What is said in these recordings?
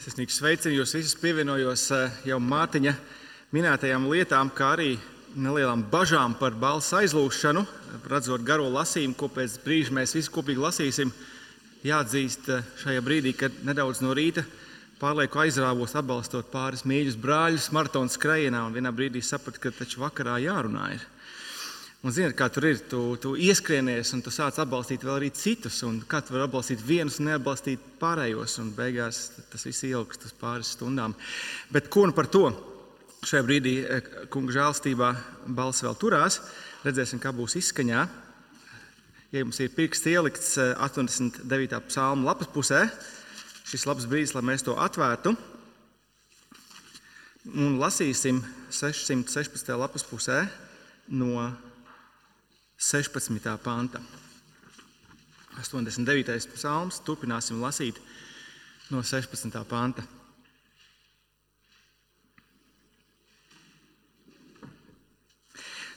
Sirsnīgs sveiciens jūs visus pievienojos eh, jau Mārtiņa minētajām lietām, kā arī nelielām bažām par balss aizlūgšanu. Redzot garo lasījumu, ko pēc brīža mēs visi kopīgi lasīsim, jāatzīst eh, šajā brīdī, kad nedaudz no rīta pārlieku aizrāvos atbalstot pāris mīļus brāļus maratona skrējienā, un vienā brīdī sapratu, ka taču vakarā jārunā. Ir. Un ziniet, kā tur ir. Tu, tu ieskrienies un tu sāc atbalstīt vēl arī citus. Kā tu vari atbalstīt vienus un neatbalstīt pārējos. Un beigās tas viss ilgst uz pāris stundām. Bet ko nu par to? Šajā brīdī, eh, kungu žēlstībā, balss vēl turās. Redzēsim, kā būs izskaņā. Ja jums ir pirksts ielikts 89. Eh, psalma lapas pusē, šis labs brīdis, lai mēs to atvērtu. Un lasīsim 616. lapas pusē no 16. panta. 89. psalms. Turpināsim lasīt no 16. panta.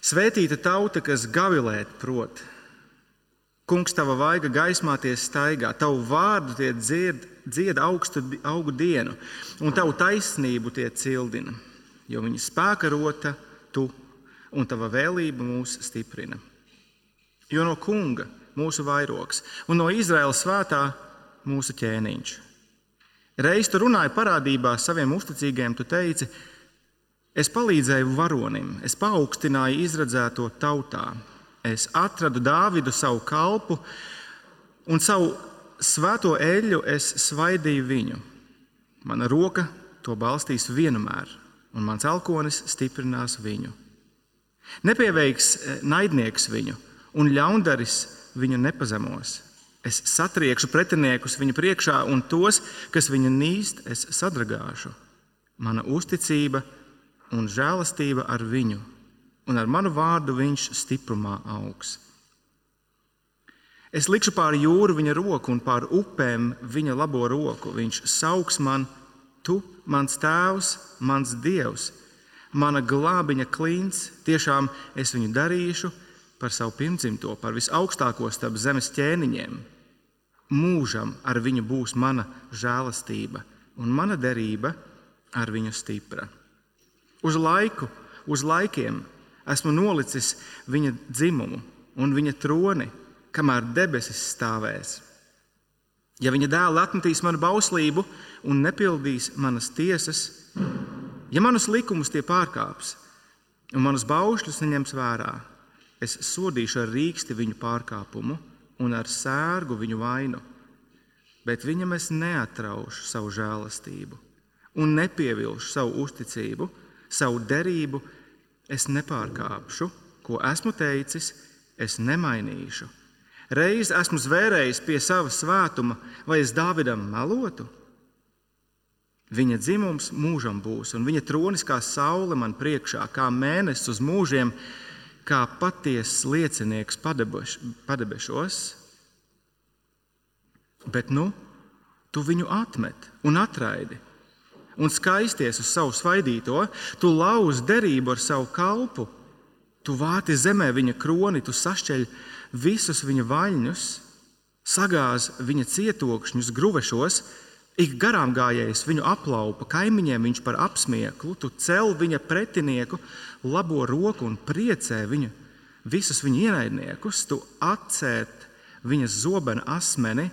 Svētīta tauta, kas gavilēt prot. Kungs, tava vaiga gaismāties staigā, tavu vārdu tie dzied, dzied augstu augu dienu, un tavu taisnību tie cildina, jo viņa spēka rota tu, un tava vēlība mūs stiprina jo no kunga mūsu vairogs un no Izraēlas svētā mūsu ķēniņš. Reiz tu runāji parādībā saviem uzticīgiem, tu teici, es palīdzēju varonim, es paaugstināju izredzēto tautā, es atradu Dāvidu savu kalpu un savu svēto eļļu es svaidīju viņu. Mana roka to balstīs vienmēr, un mans alkonis stiprinās viņu. Nepieveiks eh, naidnieks viņu un ļaundaris viņu nepazemos. Es satriekšu pretiniekus viņa priekšā, un tos, kas viņa nīst, es sadragāšu. Mana uzticība un žēlastība ar viņu, un ar manu vārdu viņš stiprumā augs. Es likšu pāri jūru viņa roku un pāri upēm viņa labo roku. Viņš sauks man, tu, mans tēvs, mans dievs, mana glābiņa klints. Tiešām es viņu darīšu, par savu pirmdzimto, par visaugstāko starp zemes ķēniņiem. Mūžam ar viņu būs mana žēlastība, un mana derība ar viņu stipra. Uz laiku, uz laikiem esmu nolicis viņa dzimumu un viņa troni, kamēr debesis stāvēs. Ja viņa dēls atmetīs manu bauslību un nepildīs manas tiesas, ja manus likumus tie pārkāps un manus baušļus neņems vērā, es sodīšu ar rīksti viņu pārkāpumu un ar sērgu viņu vainu, bet viņam es neatraušu savu žēlastību un nepievilšu savu uzticību, savu derību es nepārkāpšu, ko esmu teicis, es nemainīšu. Reiz esmu zvērējis pie sava svētuma, vai es Dāvidam melotu? Viņa dzimums mūžam būs, un viņa tronis kā saule man priekšā, kā mēnesis uz mūžiem, kā patiesas liecinieks padebešos, bet nu, tu viņu atmet un atraidi. Un skaisties uz savu svaidīto, tu lauz derību ar savu kalpu, tu vāti zemē viņa kroni, tu sašķeļ visus viņa vaļņus, sagāz viņa cietokšņus gruvešos, Ik garām gājējis viņu aplaupa, kaimiņiem viņš par apsmieklu, tu cel viņa pretinieku, labo roku un priecē viņu, visus viņa ienaidniekus, tu atcēt viņa zobena asmeni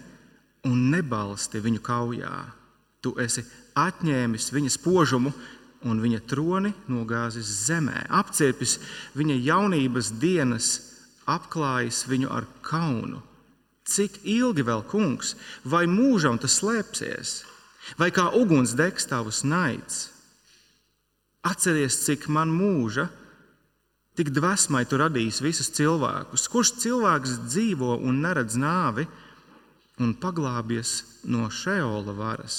un nebalsti viņu kaujā. Tu esi atņēmis viņa spožumu un viņa troni nogāzis zemē, apciepis viņa jaunības dienas, apklājis viņu ar kaunu Cik ilgi vēl, kungs, vai mūžam tas slēpsies, vai kā uguns degs tavs naids? Atceries, cik man mūža, tik dvēsmai tu radījis visus cilvēkus. Kurš cilvēks dzīvo un neredz nāvi un paglābies no šeola varas?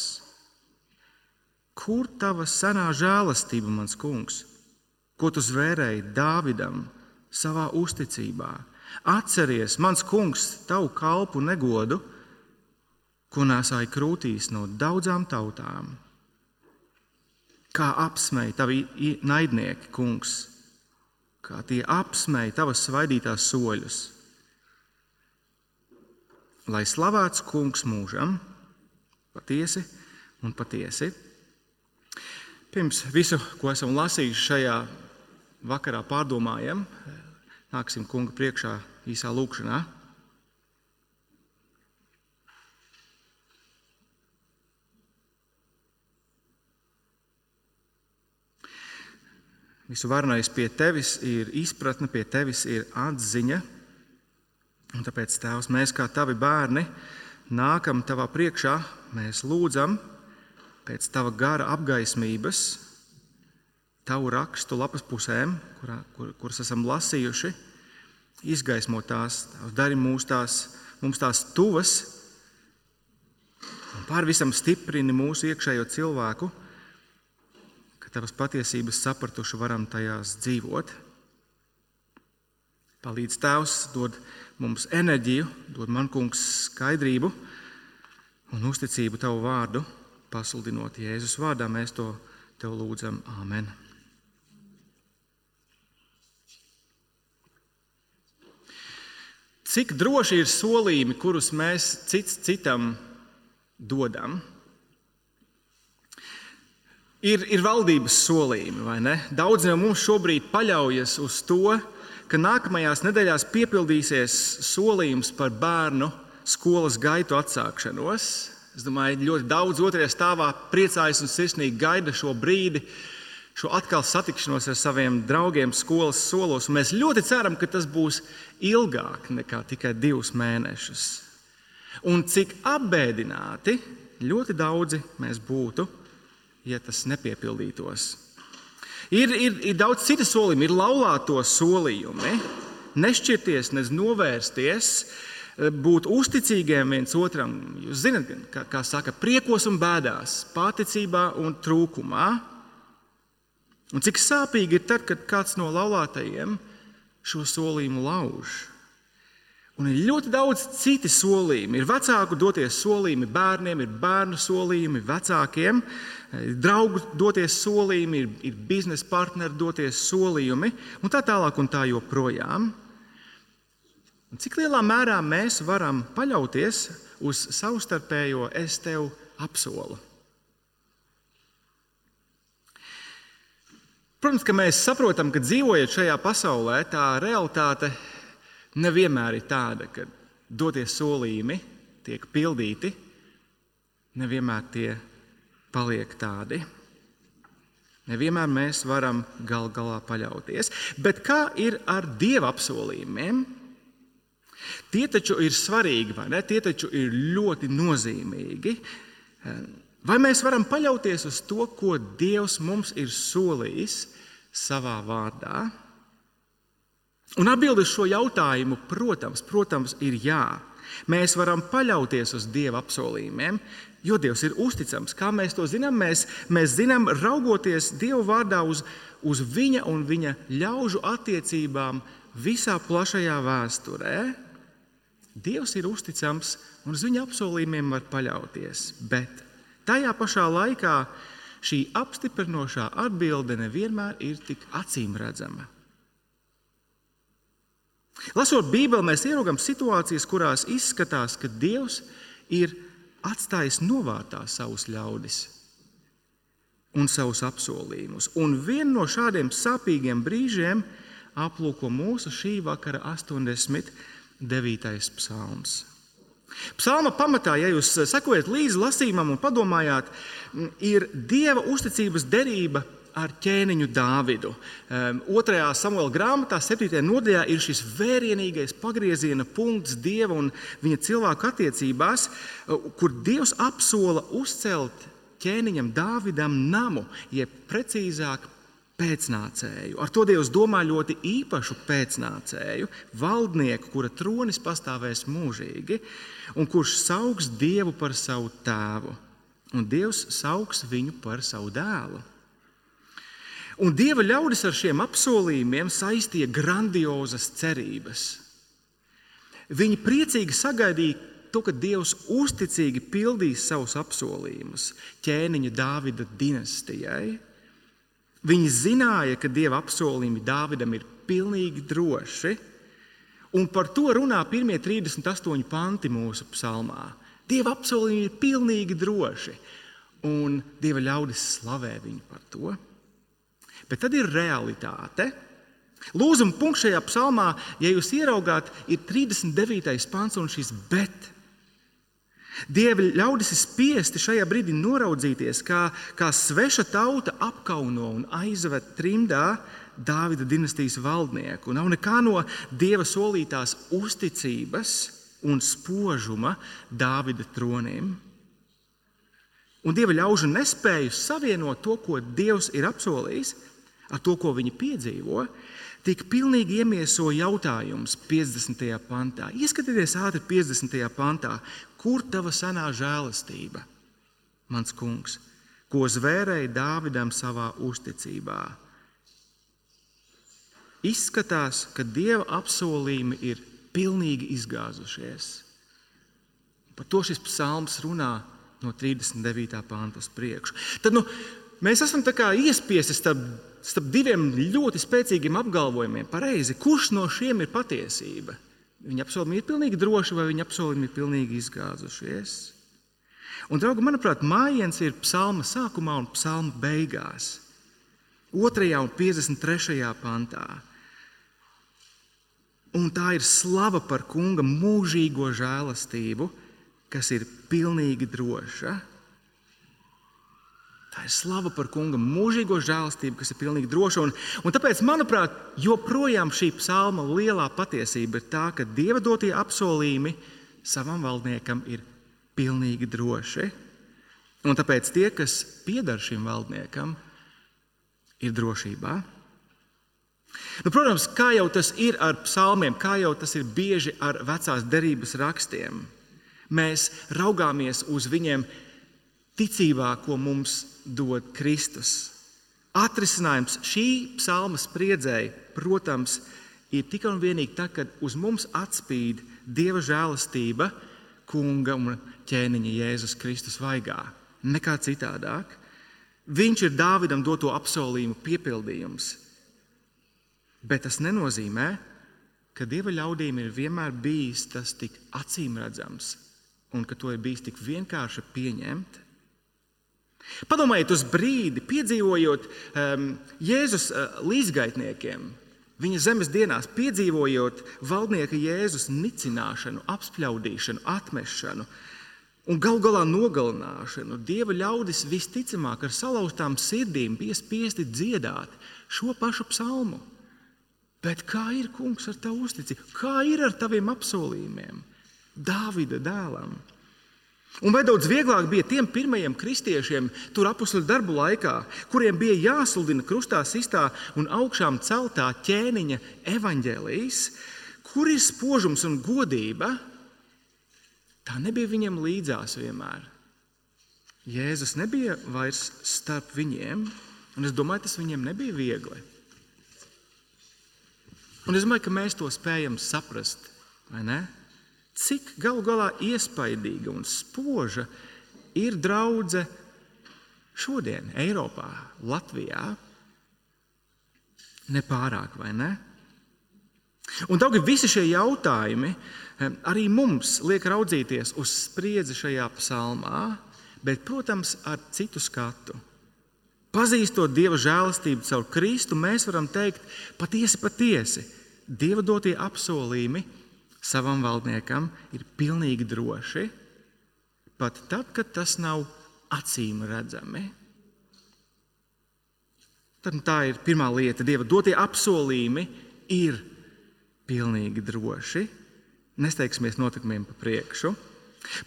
Kur tava senā žēlastība, mans kungs, ko tu zvērēji Dāvidam savā uzticībā? Atceries, mans kungs, tavu kalpu negodu, ko nesāja krūtīs no daudzām tautām. Kā apsmēja tavi naidnieki, kungs, kā tie apsmēja tavas svaidītās soļus. Lai slavēts kungs mūžam, patiesi, un patiesi. Pirms visu, ko esam lasījuši šajā vakarā, pārdomājam, nāksim kunga priekšā īsā lūkšanā. Visu varenais pie tevis ir izpratne, pie tevis ir atziņa. Un tāpēc, Tēvs, mēs kā tavi bērni nākam tavā priekšā, mēs lūdzam pēc tava gara apgaismības, tavu rakstu lapas pusēm, kurā, kur, kuras esam lasījuši, izgaismo tās, dari mūs tās, mums tās tuvas, un pār visam stiprini mūsu iekšējo cilvēku tavas patiesības sapratuši, varam tajās dzīvot. Palīdz Tēvs, dod mums enerģiju, dod man kungs skaidrību un uzticību Tavu vārdu, pasludinot Jēzus vārdā. Mēs to Tev lūdzam. Āmen! Cik droši ir solījumi, kurus mēs cits citam dodam? ir, ir valdības solījumi, vai ne? Daudz no mums šobrīd paļaujas uz to, ka nākamajās nedēļās piepildīsies solījums par bērnu skolas gaitu atsākšanos. Es domāju, ļoti daudz otrajā stāvā priecājas un sirsnīgi gaida šo brīdi, šo atkal satikšanos ar saviem draugiem skolas solos. Un mēs ļoti ceram, ka tas būs ilgāk nekā tikai divus mēnešus. Un cik apbēdināti ļoti daudzi mēs būtu, ja tas nepiepildītos. Ir, ir, ir daudz citu solījumu, ir laulāto solījumi, nešķirties, ne novērsties, būt uzticīgiem viens otram. Jūs zināt, kā, kā saka, priekos un bēdās, paticībā un trūkumā. Un cik sāpīgi ir tad, kad kāds no laulātajiem šo solījumu lauž. Un ir ļoti daudz citu solījumu. Ir vecāku doties solījumi bērniem, ir bērnu solījumi vecākiem, ir draugu doties solījumi, ir, ir biznesa partneri doties solījumi, un tā tālāk un tā joprojām. Un cik lielā mērā mēs varam paļauties uz savstarpējo es tev apsolu? Protams, ka mēs saprotam, ka dzīvojot šajā pasaulē, tā realitāte nevienmēr ir tāda, ka dotie solījumi tiek pildīti, nevienmēr tie paliek tādi. Nevienmēr mēs varam gal galā paļauties. Bet kā ir ar dieva apsolījumiem? Tie taču ir svarīgi, vai ne? Tie taču ir ļoti nozīmīgi. Vai mēs varam paļauties uz to, ko Dievs mums ir solījis savā vārdā? Un atbildi uz šo jautājumu, protams, protams, ir jā. Mēs varam paļauties uz Dieva apsolījumiem, jo Dievs ir uzticams. Kā mēs to zinām? Mēs, mēs zinām, raugoties Dieva vārdā uz, uz Viņa un Viņa ļaužu attiecībām visā plašajā vēsturē. Dievs ir uzticams un uz Viņa apsolījumiem var paļauties. Bet tajā pašā laikā šī apstiprinošā atbilde nevienmēr ir tik acīm redzama. Lasot Bībeli, mēs ieraugām situācijas, kurās izskatās, ka Dievs ir atstājis novārtā savus ļaudis un savus apsolījumus. Un vienu no šādiem sāpīgiem brīžiem aplūko mūsu šī vakara 89. psalms. Psalma pamatā, ja jūs sekojat līdzi lasījumam un padomājāt, ir Dieva uzticības derība ar ķēniņu Dāvidu. Otrajā samuēlā grāmatā, 7. nodaļā, ir šis vērienīgais pagrieziena punkts Dieva un viņa cilvēku attiecībās, kur Dievs apsola uzcelt ķēniņam Dāvidam namu, jeb precīzāk pēcnācēju. Ar to Dievs domā ļoti īpašu pēcnācēju, valdnieku, kura tronis pastāvēs mūžīgi, un kurš saugs Dievu par savu tēvu, un Dievs saugs viņu par savu dēlu. Un Dieva ļaudis ar šiem apsolījumiem saistīja grandiozas cerības. Viņi priecīgi sagaidīja to, ka Dievs uzticīgi pildīs savus apsolījumus ķēniņa Dāvida dinastijai. Viņi zināja, ka Dieva apsolījumi Dāvidam ir pilnīgi droši, un par to runā pirmie 38 panti mūsu psalmā. Dieva apsolījumi ir pilnīgi droši. un Dieva ļaudis slavē viņu par to. Bet tad ir realitāte. Lūzuma punkts šajā psalmā, ja jūs ieraugāt, ir 39. pāns un šis bet. Dieva ļaudis ir spiesti šajā brīdī noraudzīties, kā, kā sveša tauta apkauno un aizved trimdā Dāvida dinastijas valdnieku. Nav nekā no dieva solītās uzticības un spožuma Dāvida troniem. Un dieva ļaužu nespēju savienot to, ko Dievs ir apsolījis, ar to, ko viņi piedzīvo, tik pilnīgi iemieso jautājums 50. pantā. Ieskatieties ātri 50. pantā, kur tava senā žēlastība, mans kungs, ko zvērēja Dāvidam savā uzticībā. Izskatās, ka Dieva apsolījumi ir pilnīgi izgāzušies. Par to šis psalms runā no 39. pānta uz priekšu. Tad nu, mēs esam iespiesti starp, starp diviem ļoti spēcīgiem apgalvojumiem. Pareizi, kurš no šiem ir patiesība? Viņa apsolījumi ir pilnīgi droši, vai viņa apsolījumi ir pilnīgi izgāzušies. Un, draugi, manuprāt, mājiņš ir psalma sākumā un psalma beigās. 2. un 53. pantā. Un tā ir slava par kunga mūžīgo žēlastību, kas ir pilnīgi droša. Tā ir slava par kunga mūžīgo žēlastību, kas ir pilnīgi droša. Un, un tāpēc, manuprāt, joprojām šī psalma lielā patiesība ir tā, ka dieva dotie apsolījumi savam valdniekam ir pilnīgi droši. Un tāpēc tie, kas pieder šim valdniekam, ir drošībā. Nu, protams, kā jau tas ir ar psalmiem, kā jau tas ir bieži ar vecās derības rakstiem, mēs raugāmies uz viņiem ticībā, ko mums dod Kristus. Atrisinājums šī psalma spriedzēji, protams, ir tikai un vienīgi tad, kad uz mums atspīd Dieva žēlastība, Kunga un ķēniņa Jēzus Kristus vaigā. Nekā citādāk. Viņš ir Dāvidam doto apsolījumu piepildījums. Bet tas nenozīmē, ka dieva ļaudīm ir vienmēr bijis tas tik acīm redzams un ka to ir bijis tik vienkārši pieņemt. Padomājiet uz brīdi, piedzīvojot um, Jēzus uh, līdzgaitniekiem, viņa zemes dienās, piedzīvojot valdnieka Jēzus nicināšanu, apspļaudīšanu, atmešanu un galu galā nogalināšanu. Dieva ļaudis visticamāk ar salauztām sirdīm bija spiesti dziedāt šo pašu psalmu. Bet kā ir kungs ar tavu uzticību? Kā ir ar taviem apsolījumiem? Dāvida dēlam. Un vai daudz vieglāk bija tiem pirmajiem kristiešiem, tur apakšuļu darbu laikā, kuriem bija jāsludina krustā sistā un augšām celtā ķēniņa evaņģēlijas, kur ir spožums un godība? Tā nebija viņiem līdzās vienmēr. Jēzus nebija vairs starp viņiem, un es domāju, tas viņiem nebija viegli. Un es domāju, ka mēs to spējam saprast. Cik galu galā iespaidīga un spoža ir draudzene šodien, Eiropā, Latvijā? Nepārāk, vai ne? Un tagad visi šie jautājumi arī mums liek raudzīties uz spriedzi šajā psalmā, bet, protams, ar citu skatu. Pazīstot Dieva žēlastību caur Kristu, mēs varam teikt, patiesi, patiesi, Dieva dotie apsolījumi savam valdniekam ir pilnīgi droši, pat tad, kad tas nav acīm redzami. Tad, tā ir pirmā lieta. Dieva dotie apsolījumi ir pilnīgi droši. Nesteigsimies notikumiem pa priekšu.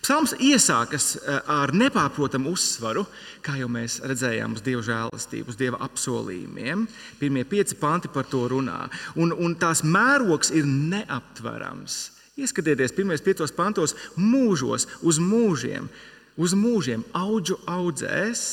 Psalms iesākas eh, ar nepārprotamu uzsvaru, kā jau mēs redzējām, uz Dieva žēlastību, uz Dieva apsolījumiem. Pirmie pieci panti par to runā. Un, un tās mērogs ir neaptverams. Ieskatieties, pirmajos piecos pantos, mūžos, uz mūžiem, uz mūžiem augu audzēs.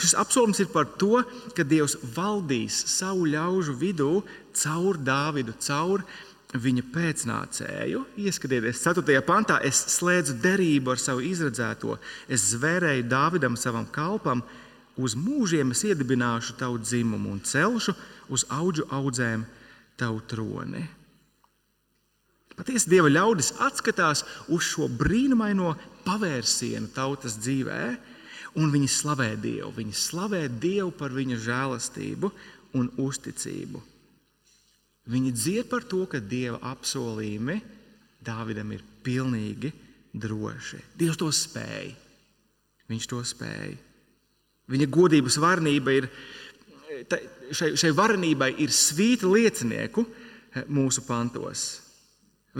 Šis apsolījums ir par to, ka Dievs valdīs savu ļaužu vidū caur Dāvidu, caur Dāvidu viņa pēcnācēju. Ieskatieties, 4. pantā, es slēdzu derību ar savu izredzēto, es zvērēju Dāvidam, savam kalpam, uz mūžiem es iedibināšu tavu dzimumu un celšu uz augu audzēm tavu troni. Patiesi Dieva ļaudis atskatās uz šo brīnumaino pavērsienu tautas dzīvē, un viņi slavē Dievu. Viņi slavē Dievu par viņa žēlastību un uzticību. Viņi dzied par to, ka Dieva apsolījumi Dāvidam ir pilnīgi droši. Dievs to spēja. Viņš to spēja. Viņa godības varnība ir, šai, šai varenībai ir svīta liecinieku eh, mūsu pantos.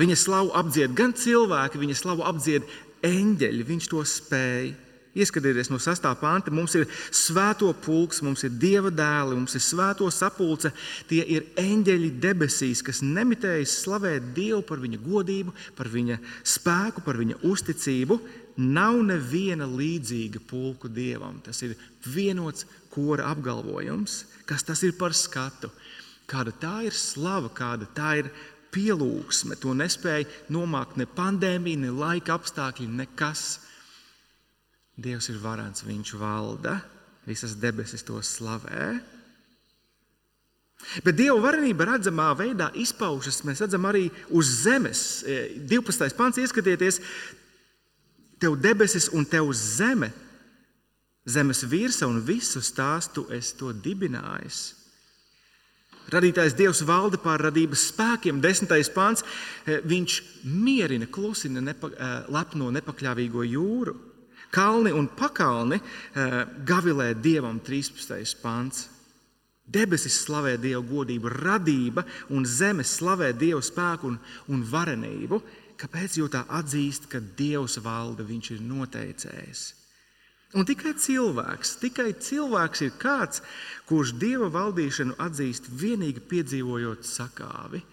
Viņa slavu apdzied gan cilvēki, viņa slavu apdzied eņģeļi. Viņš to spēja. Ieskatieties no 6. panta, mums ir svēto pulks, mums ir dieva dēli, mums ir svēto sapulce. Tie ir eņģeļi debesīs, kas nemitējas slavēt Dievu par viņa godību, par viņa spēku, par viņa uzticību. Nav neviena līdzīga pulku dievam. Tas ir vienots kora apgalvojums, kas tas ir par skatu. Kāda tā ir slava, kāda tā ir pielūgsme. To nespēja nomākt ne pandēmija, ne laika apstākļi, nekas. Dievs ir varants, Viņš valda, visas debesis to slavē. Bet Dieva varenība redzamā veidā izpaužas. Mēs redzam arī uz zemes. 12. E, pāns, ieskatieties, tev debesis un tev zeme, zemes virsma un visus tās tu esi to dibinājis. Radītājs Dievs valda pār radības spēkiem. Desmitais pāns, e, viņš mierina, klusina nepa, e, lepno nepakļāvīgo jūru. Kalni un pakalni uh, gavilē dievam 13. pāns. Debesis slavē Dieva godību, radība un zeme slavē Dieva spēku un, un varenību. Kāpēc? Jo tā atzīst, ka Dievs valda, Viņš ir noteicējis. Un tikai cilvēks, tikai cilvēks ir kāds, kurš Dieva valdīšanu atzīst vienīgi piedzīvojot sakāvi.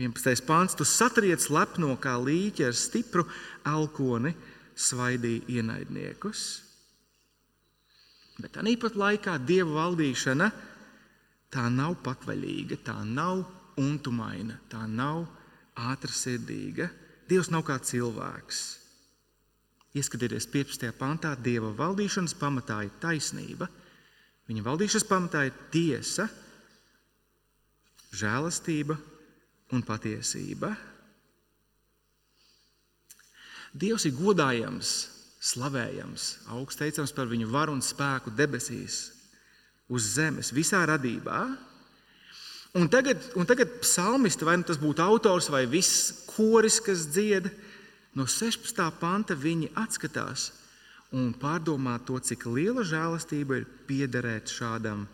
11. pāns, tu satriec lepno kā līķi ar stipru elkoni, svaidīja ienaidniekus. Bet tāpat laikā dieva valdīšana tā nav patvaļīga, tā nav untumaina, tā nav ātrsirdīga. Dievs nav kā cilvēks. Ieskatieties 15. pantā, Dieva valdīšanas pamatā ir taisnība, viņa valdīšanas pamatā ir tiesa, žēlastība un patiesība. Dievs ir godājams, slavējams, augsteicams par viņu varu un spēku debesīs, uz zemes, visā radībā. Un tagad, un tagad psalmisti, vai nu tas būtu autors vai viss koris, kas dzied, no 16. panta viņi atskatās un pārdomā to, cik liela žēlastība ir piederēt šādam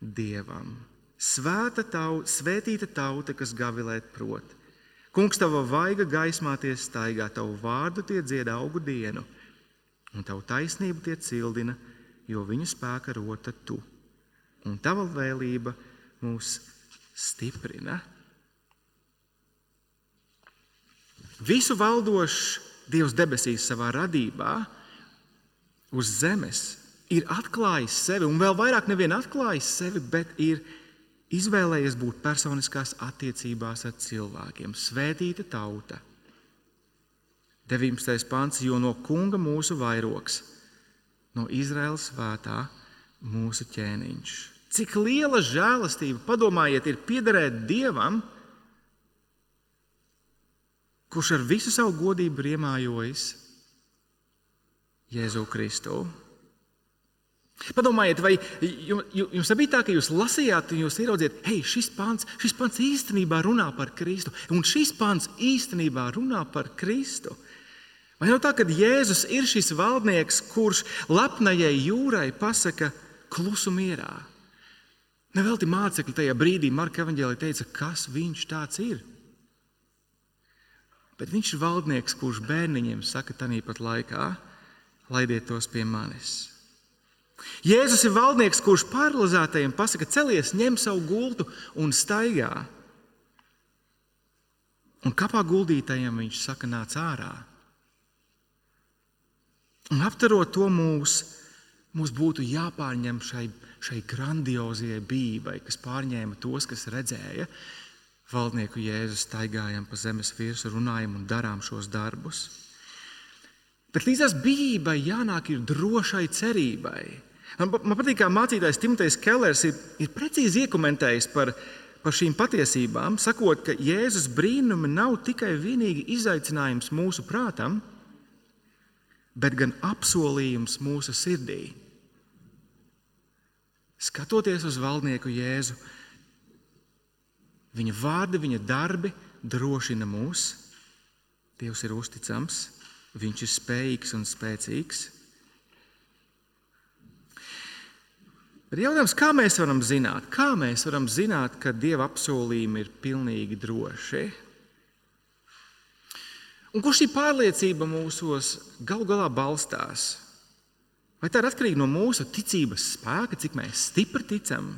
dievam. Svēta tauta, svētīta tauta, kas gavilēt prot. Kungs, tava vaiga gaismā tie staigā, tavu vārdu tie dzied augu dienu, un tavu taisnību tie cildina, jo viņu spēka rota tu. Un tava vēlība mūs stiprina. Visu valdošs Dievs debesīs savā radībā uz zemes ir atklājis sevi, un vēl vairāk nevien atklājis sevi, bet ir izvēlējies būt personiskās attiecībās ar cilvēkiem, svētīta tauta. 19. pāns, jo no kunga mūsu vairoks, no Izraels svētā mūsu ķēniņš. Cik liela žēlastība, padomājiet, ir piederēt Dievam, kurš ar visu savu godību ir iemājojis Jēzu Kristu. Padomājiet, vai jums nebija tā, ka jūs lasījāt, un jūs ieraudzījāt, hei, šis pāns, šis pāns īstenībā runā par Kristu, un šis pāns īstenībā runā par Kristu. Vai nav tā, ka Jēzus ir šis valdnieks, kurš lepnajai jūrai pasaka klusu mierā? Nevelti mācekļi tajā brīdī Marka evanģēlī teica, kas viņš tāds ir. Bet viņš ir valdnieks, kurš bērniņiem saka, tāpat laikā, laidiet tos pie manis. Jēzus ir valdnieks, kurš paralizētajiem pasaka, celies, ņem savu gultu un staigā. Un kapā guldītajiem viņš saka, nāc ārā. Un aptarot to mūs, mums būtu jāpārņem šai, šai grandiozajai bībai, kas pārņēma tos, kas redzēja valdnieku Jēzu staigājam pa zemes virsmu, runājam un darām šos darbus. Bet līdz tam bībai jānāk ir drošai cerībai. Man, patīk, kā mācītājs Timotejs Kellers ir, ir precīzi iekomentējis par, par šīm patiesībām, sakot, ka Jēzus brīnumi nav tikai vienīgi izaicinājums mūsu prātam, bet gan apsolījums mūsu sirdī. Skatoties uz valdnieku Jēzu, viņa vārdi, viņa darbi drošina mūs. Dievs ir uzticams, viņš ir spējīgs un spēcīgs. Bet jautājums, kā mēs varam zināt, kā mēs varam zināt, ka Dieva apsolījumi ir pilnīgi droši? Un kur šī pārliecība mūsos galu galā balstās? Vai tā ir atkarīga no mūsu ticības spēka, cik mēs stipri ticam?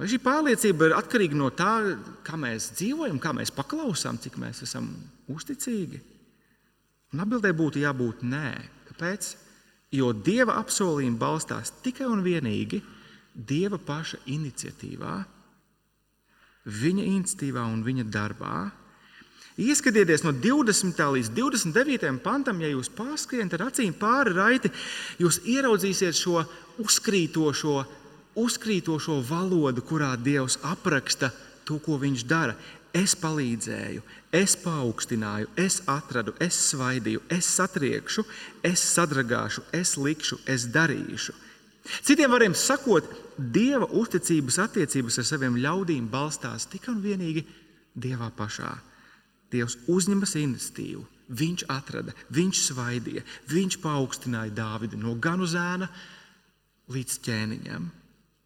Vai šī pārliecība ir atkarīga no tā, kā mēs dzīvojam, kā mēs paklausām, cik mēs esam uzticīgi? Un atbildē būtu jābūt nē. Kāpēc? Jo Dieva apsolījumi balstās tikai un vienīgi Dieva paša iniciatīvā, viņa iniciatīvā un viņa darbā. Ieskatieties no 20. līdz 29. pantam, ja jūs pārskrienat ar acīm pāri raiti, jūs ieraudzīsiet šo uzkrītošo, uzkrītošo valodu, kurā Dievs apraksta to, ko viņš dara. Es palīdzēju, es paaugstināju, es atradu, es svaidīju, es satriekšu, es sadragāšu, es likšu, es darīšu. Citiem vārdiem sakot, Dieva uzticības attiecības ar saviem ļaudīm balstās tikai un vienīgi Dievā pašā. Dievs uzņemas iniciatīvu, viņš atrada, viņš svaidīja, viņš paaugstināja Dāvidu no ganu zēna līdz ķēniņam.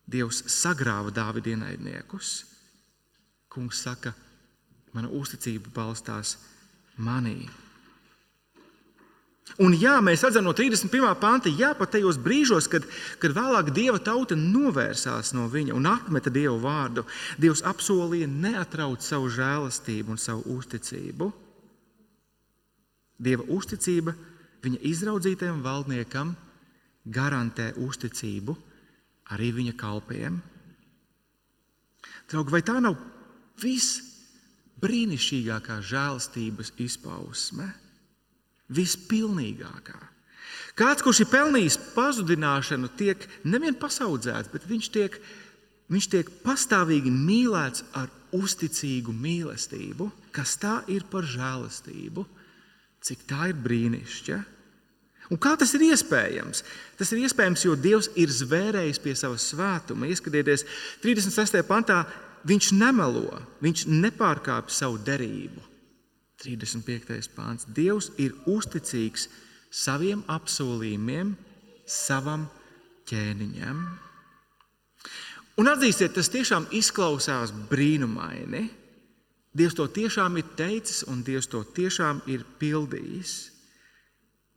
Dievs sagrāva Dāvida ienaidniekus. Kungs saka, mana uzticība balstās manī. Un jā, mēs redzam no 31. panta, jā, pat tajos brīžos, kad, kad vēlāk dieva tauta novērsās no viņa un atmeta dievu vārdu, Dievs apsolīja neatraut savu žēlastību un savu uzticību. Dieva uzticība viņa izraudzītajam valdniekam garantē uzticību arī viņa kalpiem. Draugi, vai tā nav visbrīnišķīgākā žēlastības izpausme? Vispilnīgākā. Kāds, kurš ir pelnījis pazudināšanu, tiek nevien pasaudzēts, bet viņš tiek, viņš tiek pastāvīgi mīlēts ar uzticīgu mīlestību. Kas tā ir par žēlastību? Cik tā ir brīnišķīga? Un kā tas ir iespējams? Tas ir iespējams, jo Dievs ir zvērējis pie sava svētuma. Ieskatieties, 36. pantā viņš nemelo, viņš nepārkāpj savu derību. 35. pāns. Dievs ir uzticīgs saviem apsolījumiem, savam ķēniņam. Un atzīstiet, tas tiešām izklausās brīnumaini. Dievs to tiešām ir teicis, un Dievs to tiešām ir pildījis.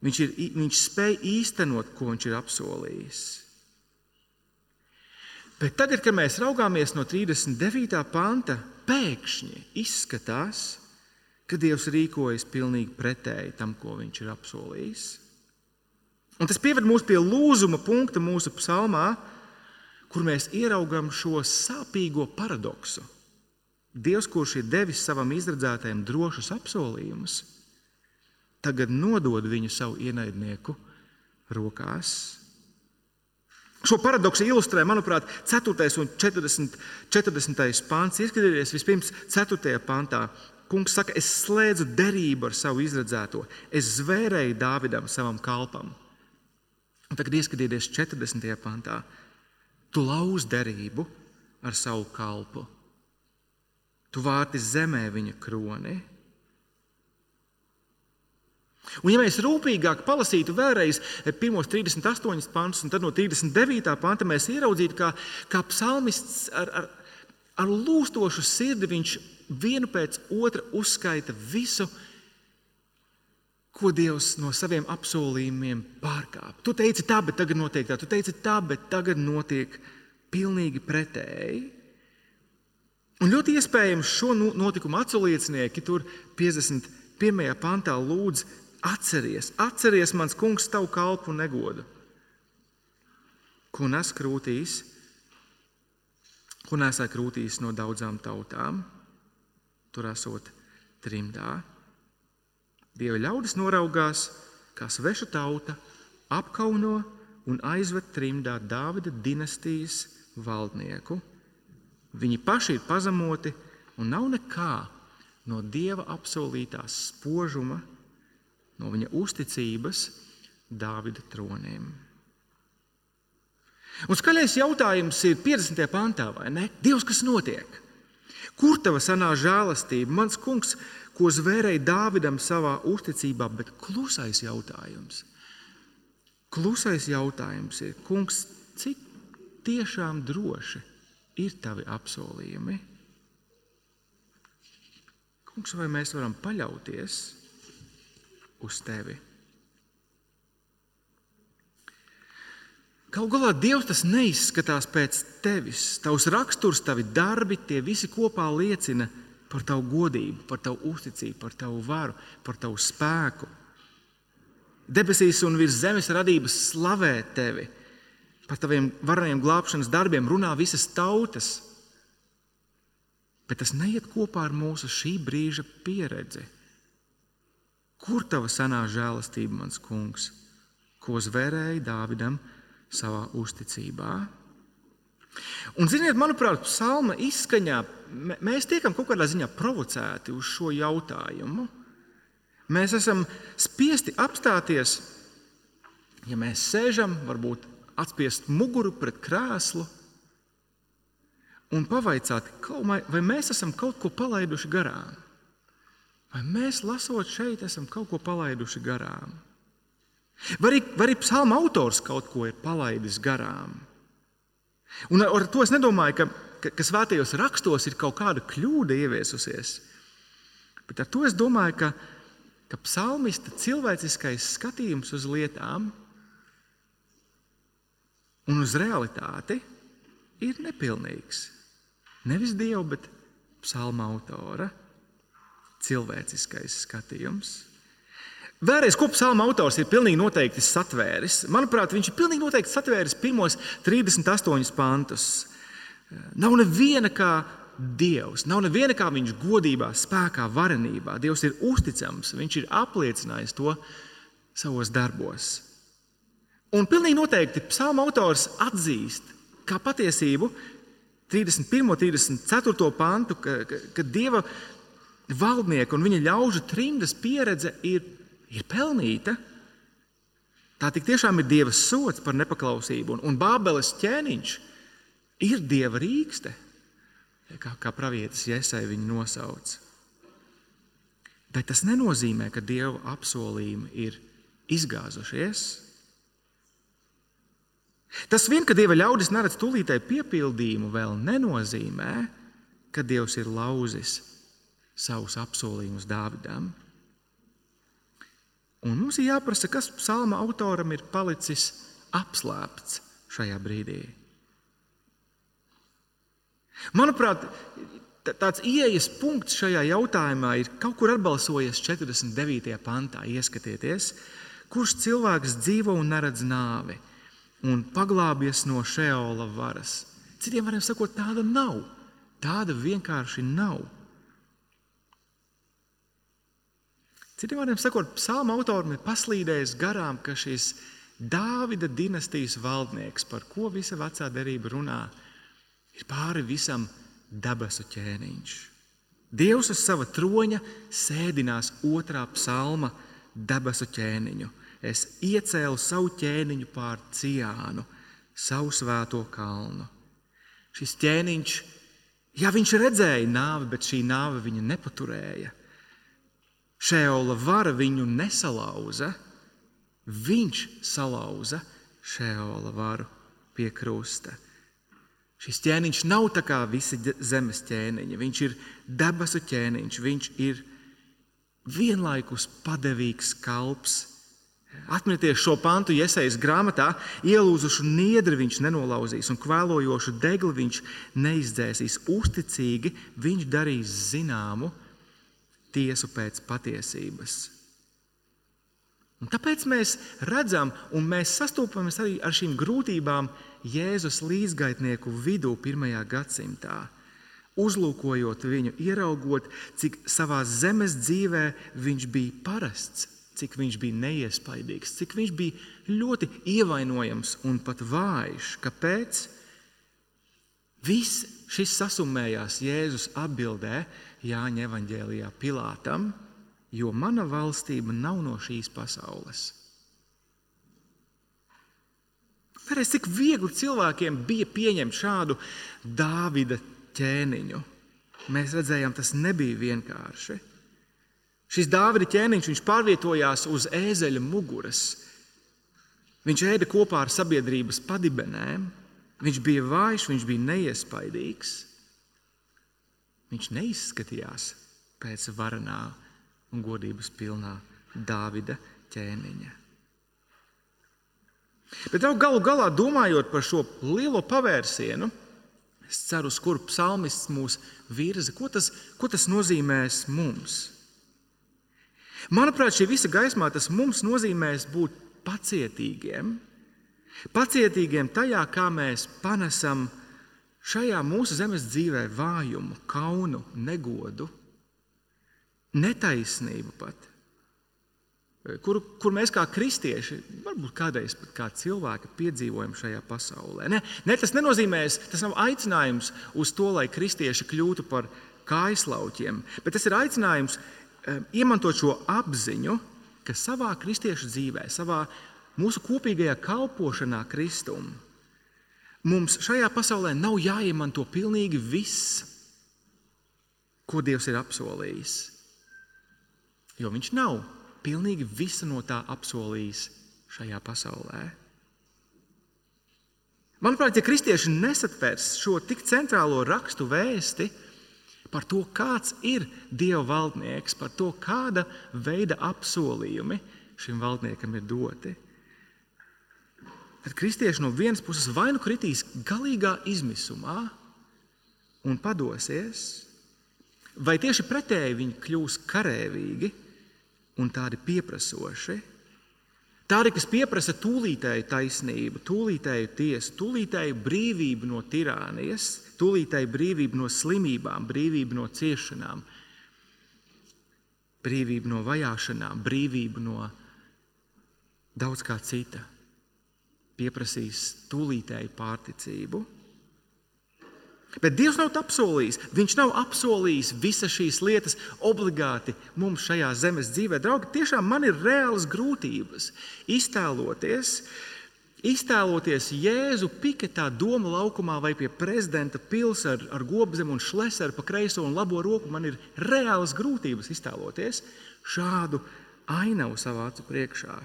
Viņš, ir, viņš spēj īstenot, ko viņš ir apsolījis. Bet tagad, kad mēs raugāmies no 39. panta, pēkšņi izskatās, ka Dievs rīkojas pilnīgi pretēji tam, ko Viņš ir apsolījis. Un tas pieved mūs pie lūzuma punkta mūsu psalmā, kur mēs ieraugām šo sāpīgo paradoksu. Dievs, kurš ir devis savam izredzētajam drošus apsolījumus, tagad nodod viņu savu ienaidnieku rokās. Šo paradoksu ilustrē, manuprāt, 4. un 40. 40. pāns. Ieskatieties vispirms 4. pantā. Kungs saka, es slēdzu derību ar savu izredzēto, es zvērēju Dāvidam, savam kalpam. Un tagad ieskatieties 40. pantā. Tu lauz derību ar savu kalpu. Tu vārti zemē viņa kroni. Un, ja mēs rūpīgāk palasītu vēlreiz pirmos 38 pantus, un tad no 39. panta mēs ieraudzītu, kā, kā psalmists ar, ar, ar lūstošu sirdi viņš vienu pēc otra uzskaita visu, ko Dievs no saviem apsolījumiem pārkāpj. Tu teici tā, bet tagad notiek tā, tu teici tā, bet tagad notiek pilnīgi pretēji. Un ļoti iespējams šo notikumu atsauliecinieki tur 51. pantā lūdz atceries, atceries mans kungs tavu kalpu negodu, ko nes krūtīs, ko nesā krūtīs no daudzām tautām tur esot trimdā. Dieva ļaudis noraugās, kā sveša tauta apkauno un aizved trimdā Dāvida dinastijas valdnieku. Viņi paši ir pazemoti un nav nekā no Dieva apsolītās spožuma, no viņa uzticības, Dāvida troniem. Un skaļais jautājums ir 50. pantā, vai ne? Dievs, kas notiek? Kur tava senā žēlastība, mans kungs, ko zvērēja Dāvidam savā uzticībā, bet klusais jautājums. Klusais jautājums ir, kungs, cik tiešām droši ir tavi apsolījumi? Kungs, vai mēs varam paļauties uz tevi? Galu galā Dievs tas neizskatās pēc tevis. Tavs raksturs, tavi darbi, tie visi kopā liecina par tavu godību, par tavu uzticību, par tavu varu, par tavu spēku. Debesīs un virs zemes radības slavē tevi. Par taviem vareniem glābšanas darbiem runā visas tautas. Bet tas neiet kopā ar mūsu šī brīža pieredzi. Kur tava senā žēlastība, mans kungs, ko zvērēja Dāvidam? Savā uzticībā. Un, ziniet, manuprāt, psalma izskaņā mēs tiekam kaut kādā ziņā provocēti uz šo jautājumu. Mēs esam spiesti apstāties, ja mēs sēžam, varbūt atspiest muguru pret krēslu un pavaicāt, vai mēs esam kaut ko palaiduši garām. Vai mēs, lasot šeit, esam kaut ko palaiduši garām? Vai arī, vai arī psalma autors kaut ko ir palaidis garām. Un ar to es nedomāju, ka, ka, ka svētajos rakstos ir kaut kāda kļūda ieviesusies. Bet ar to es domāju, ka, ka psalmista cilvēciskais skatījums uz lietām un uz realitāti ir nepilnīgs. Nevis dieva, bet psalma autora cilvēciskais skatījums. Vēlreiz, ko psalma autors ir pilnīgi noteikti satvēris. Manuprāt, viņš ir pilnīgi noteikti satvēris pirmos 38 pantus. Nav neviena kā Dievs, nav neviena kā viņš godībā, spēkā, varenībā. Dievs ir uzticams, viņš ir apliecinājis to savos darbos. Un pilnīgi noteikti psalma autors atzīst, kā patiesību 31. un 34. pantu, ka, ka, ka Dieva valdnieka un viņa ļaužu trimdas pieredze ir ir pelnīta. Tā tik tiešām ir Dieva sots par nepaklausību, un, Bābeles ķēniņš ir Dieva rīkste, kā, kā pravietis Iesai viņu nosauc. Bet tas nenozīmē, ka Dieva apsolījumi ir izgāzušies. Tas vien, ka Dieva ļaudis neredz tūlītēju piepildījumu, vēl nenozīmē, ka Dievs ir lauzis savus apsolījumus Dāvidam. Un mums ir jāprasa, kas psalma autoram ir palicis apslēpts šajā brīdī. Manuprāt, tāds ieejas punkts šajā jautājumā ir kaut kur atbalsojies 49. pantā. Ieskatieties, kurš cilvēks dzīvo un neredz nāvi un paglābjas no šeola varas. Citiem vārdiem sakot, tāda nav. Tāda vienkārši nav. Citiem vārdiem sakot, psalma autoram ir paslīdējis garām, ka šis Dāvida dinastijas valdnieks, par ko visa vecā derība runā, ir pāri visam debesu ķēniņš. Dievs uz sava troņa sēdinās otrā psalma debesu ķēniņu. Es iecēlu savu ķēniņu pār ciānu, savu svēto kalnu. Šis ķēniņš, ja viņš redzēja nāvi, bet šī nāve viņu nepaturēja, Šēola vara viņu nesalauza, viņš salauza šēola varu pie krusta. Šis ķēniņš nav tā kā visi zemes ķēniņi. Viņš ir debesu ķēniņš, viņš ir vienlaikus padevīgs kalps. Atcerieties šo pantu, iesaistīts grāmatā, ielūzušu niedri viņš nenolauzīs, un kvēlojošu degli viņš neizdzēsīs. Uzticīgi viņš darīs zināmu, tiesu pēc patiesības. Un tāpēc mēs redzam, un mēs sastopamies arī ar šīm grūtībām Jēzus līdzgaitnieku vidū, pirmajā gadsimtā. Uzlūkojot viņu, ieraugot, cik savā zemes dzīvē viņš bija parasts, cik viņš bija neiespaidīgs, cik viņš bija ļoti ievainojams un pat vājš. Kāpēc? Viss šis sasumējās Jēzus atbildē, Jāņa evanģēlijā Pilātam, jo mana valstība nav no šīs pasaules. Pēc cik viegli cilvēkiem bija pieņemt šādu Dāvida ķēniņu. Mēs redzējām, tas nebija vienkārši. Šis Dāvida ķēniņš pārvietojās uz ēzeļa muguras. Viņš ēda kopā ar sabiedrības padibenēm. Viņš bija vājš, viņš bija neiespaidīgs. Viņš neizskatījās pēc varenā un godības pilnā Dāvida ķēniņa. Bet galu galā, domājot par šo lielo pavērsienu, es ceru, uz kuru psalmists mūs virza, ko tas, ko tas nozīmēs mums. Manuprāt, šī visa gaismā tas mums nozīmēs būt pacietīgiem. Pacietīgiem tajā, kā mēs panesam šajā mūsu zemes dzīvē vājumu, kaunu, negodu, netaisnību pat kur, kur mēs kā kristieši, varbūt kādreiz pat kā cilvēki, piedzīvojam šajā pasaulē. Ne, ne, tas nenozīmē, tas nav aicinājums uz to, lai kristieši kļūtu par kājslauķiem, bet tas ir aicinājums um, iemantot šo apziņu, ka savā kristiešu dzīvē, savā mūsu kopīgajā kalpošanā Kristum, mums šajā pasaulē nav jāiemanto pilnīgi viss, ko Dievs ir apsolījis. Jo Viņš nav pilnīgi visu no tā apsolījis šajā pasaulē. Manuprāt, ja kristieši nesatvers šo tik centrālo rakstu vēsti par to, kāds ir Dieva valdnieks, par to, kāda veida apsolījumi šim valdniekam ir doti, tad kristieši no vienas puses vai nu kritīs galīgā izmisumā un padosies, vai tieši pretēji viņi kļūs karēvīgi un tādi pieprasoši. Tādi, kas pieprasa tūlītēju taisnību, tūlītēju tiesu, tūlītēju brīvību no tirānijas, tūlītēju brīvību no slimībām, brīvību no ciešanām, brīvību no vajāšanām, brīvību no daudz kā cita. Pieprasīs tūlītēju pārticību. Bet Dievs nav apsolījis. Viņš nav apsolījis visas šīs lietas obligāti mums šajā zemes dzīvē. Draugi, tiešām man ir reālas grūtības iztēloties, iztēloties Jēzu piketā doma laukumā vai pie prezidenta pilsēta ar, ar gobzemu un šleseru pa kreiso un labo roku. Man ir reālas grūtības iztēloties šādu ainavu savā acu priekšā.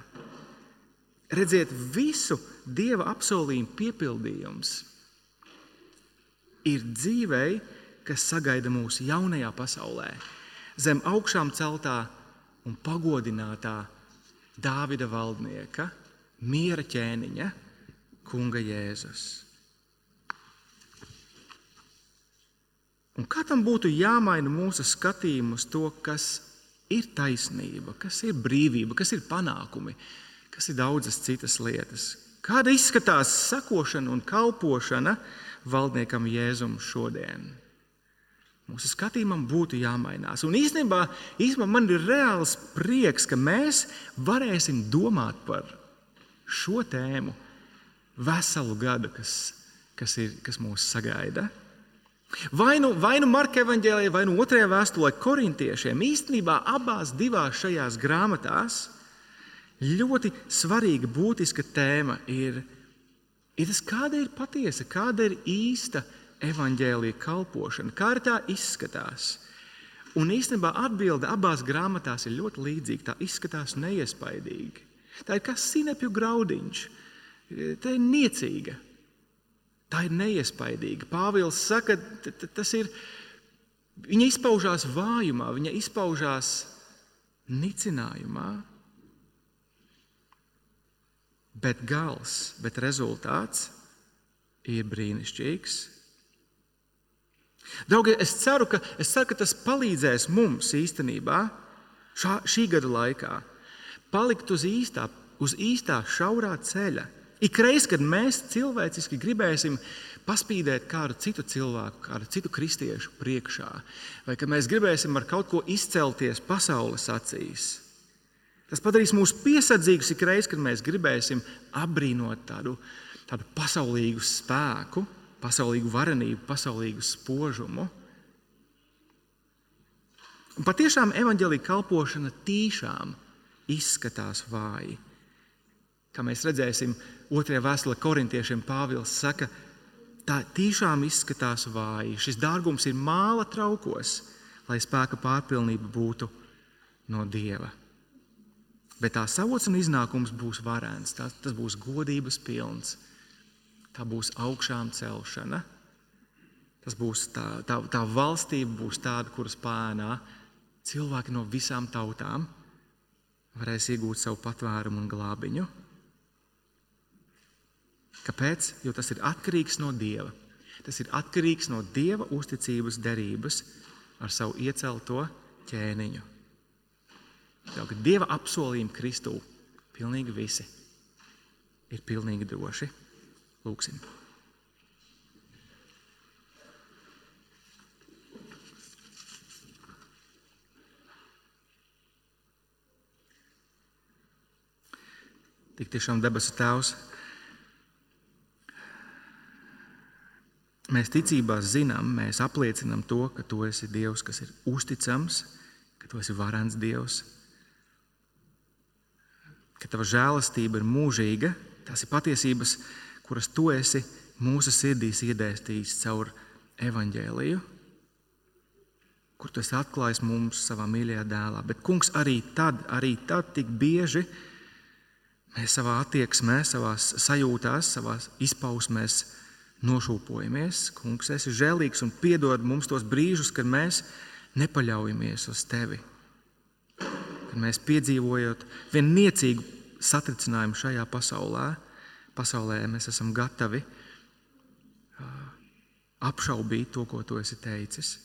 Redziet, visu Dieva apsolījumu piepildījums ir dzīvei, kas sagaida mūsu jaunajā pasaulē, zem augšām celtā un pagodinātā Dāvida valdnieka, miera ķēniņa, Kunga Jēzus. Un kā tam būtu jāmaina mūsu skatījumu uz to, kas ir taisnība, kas ir brīvība, kas ir panākumi, kas ir daudzas citas lietas? Kāda izskatās sakošana un kalpošana valdniekam Jēzum šodien. Mūsu skatījumam būtu jāmainās. Un īstenībā, īstenībā man ir reāls prieks, ka mēs varēsim domāt par šo tēmu veselu gadu, kas, kas, ir, kas mūs sagaida. Vai nu, vai nu Marka evanģēlijā, vai nu otrajā vēstulē korintiešiem, īstenībā abās divās šajās grāmatās ļoti svarīga, būtiska tēma ir ir tas, kāda ir patiesa, kāda ir īsta evaņģēlīja kalpošana, kā tā izskatās. Un īstenībā atbilde abās grāmatās ir ļoti līdzīga. Tā izskatās neiespaidīgi. Tā ir kā sinepju graudiņš. Tā ir niecīga. Tā ir neiespaidīga. Pāvils saka, tas ir. Viņa izpaužās vājumā, viņa izpaužās nicinājumā bet gals, bet rezultāts ir brīnišķīgs. Draugi, es ceru, ka, es ceru, ka tas palīdzēs mums īstenībā šā, šī gada laikā palikt uz īstā, uz īstā šaurā ceļa. Ikreiz, kad mēs cilvēciski gribēsim paspīdēt kādu citu cilvēku, kādu citu kristiešu priekšā, vai kad mēs gribēsim ar kaut ko izcelties pasaules acīs, Tas padarīs mūs piesardzīgus ik reiz, kad mēs gribēsim apbrīnot tādu, tādu pasaulīgu spēku, pasaulīgu varenību, pasaulīgu spožumu. Un patiešām evaņģēlīga kalpošana tīšām izskatās vāji. Kā mēs redzēsim, otrajā vēstulē korintiešiem Pāvils saka, tā tiešām izskatās vāji. Šis dārgums ir māla traukos, lai spēka pārpilnība būtu no Dieva. Bet tā savots un iznākums būs varens, tas, tas būs godības pilns, tā būs augšām celšana. Tas būs tā, tā, tā valstība būs tāda, kuras pēnā cilvēki no visām tautām varēs iegūt savu patvērumu un glābiņu. Kāpēc? Jo tas ir atkarīgs no Dieva. Tas ir atkarīgs no Dieva uzticības derības ar savu iecelto ķēniņu. Kad Dieva apsolījumi Kristū pilnīgi visi ir pilnīgi droši. Lūksim! Tik tiešām debesu Tēvs, mēs ticībā zinām, mēs apliecinām to, ka Tu esi Dievs, kas ir uzticams, ka Tu esi varants Dievs, ka Tava žēlastība ir mūžīga. Tās ir patiesības, kuras Tu esi mūsu sirdīs iedēstījis caur evaņģēliju, kur Tu esi atklājis mums savā mīļajā dēlā. Bet, kungs, arī tad, arī tad tik bieži Mēs savā attieksmē, savā sajūtās, savā izpausmēs nošūpojamies. Kungs, esi žēlīgs un piedod mums tos brīžus, kad mēs nepaļaujamies uz tevi. Kad mēs piedzīvojam vienu niecīgu satricinājumu šajā pasaulē, pasaulē mēs esam gatavi apšaubīt to, ko tu esi teicis.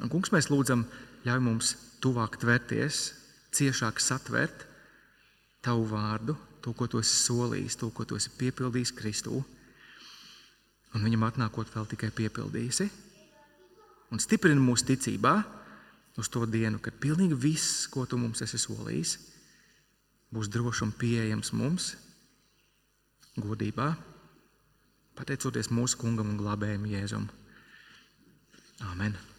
Un, kungs, mēs lūdzam, ļauj mums tuvāk tvērties, ciešāk satvert tavu vārdu, to, ko tu esi solījis, to, ko tu esi piepildījis Kristū. Un viņam atnākot, vēl tikai piepildīsi. Un stiprini mūsu ticībā uz to dienu, kad pilnīgi viss, ko tu mums esi solījis, būs droši un pieejams mums, godībā, pateicoties mūsu kungam un glābējam Jēzum. Amen!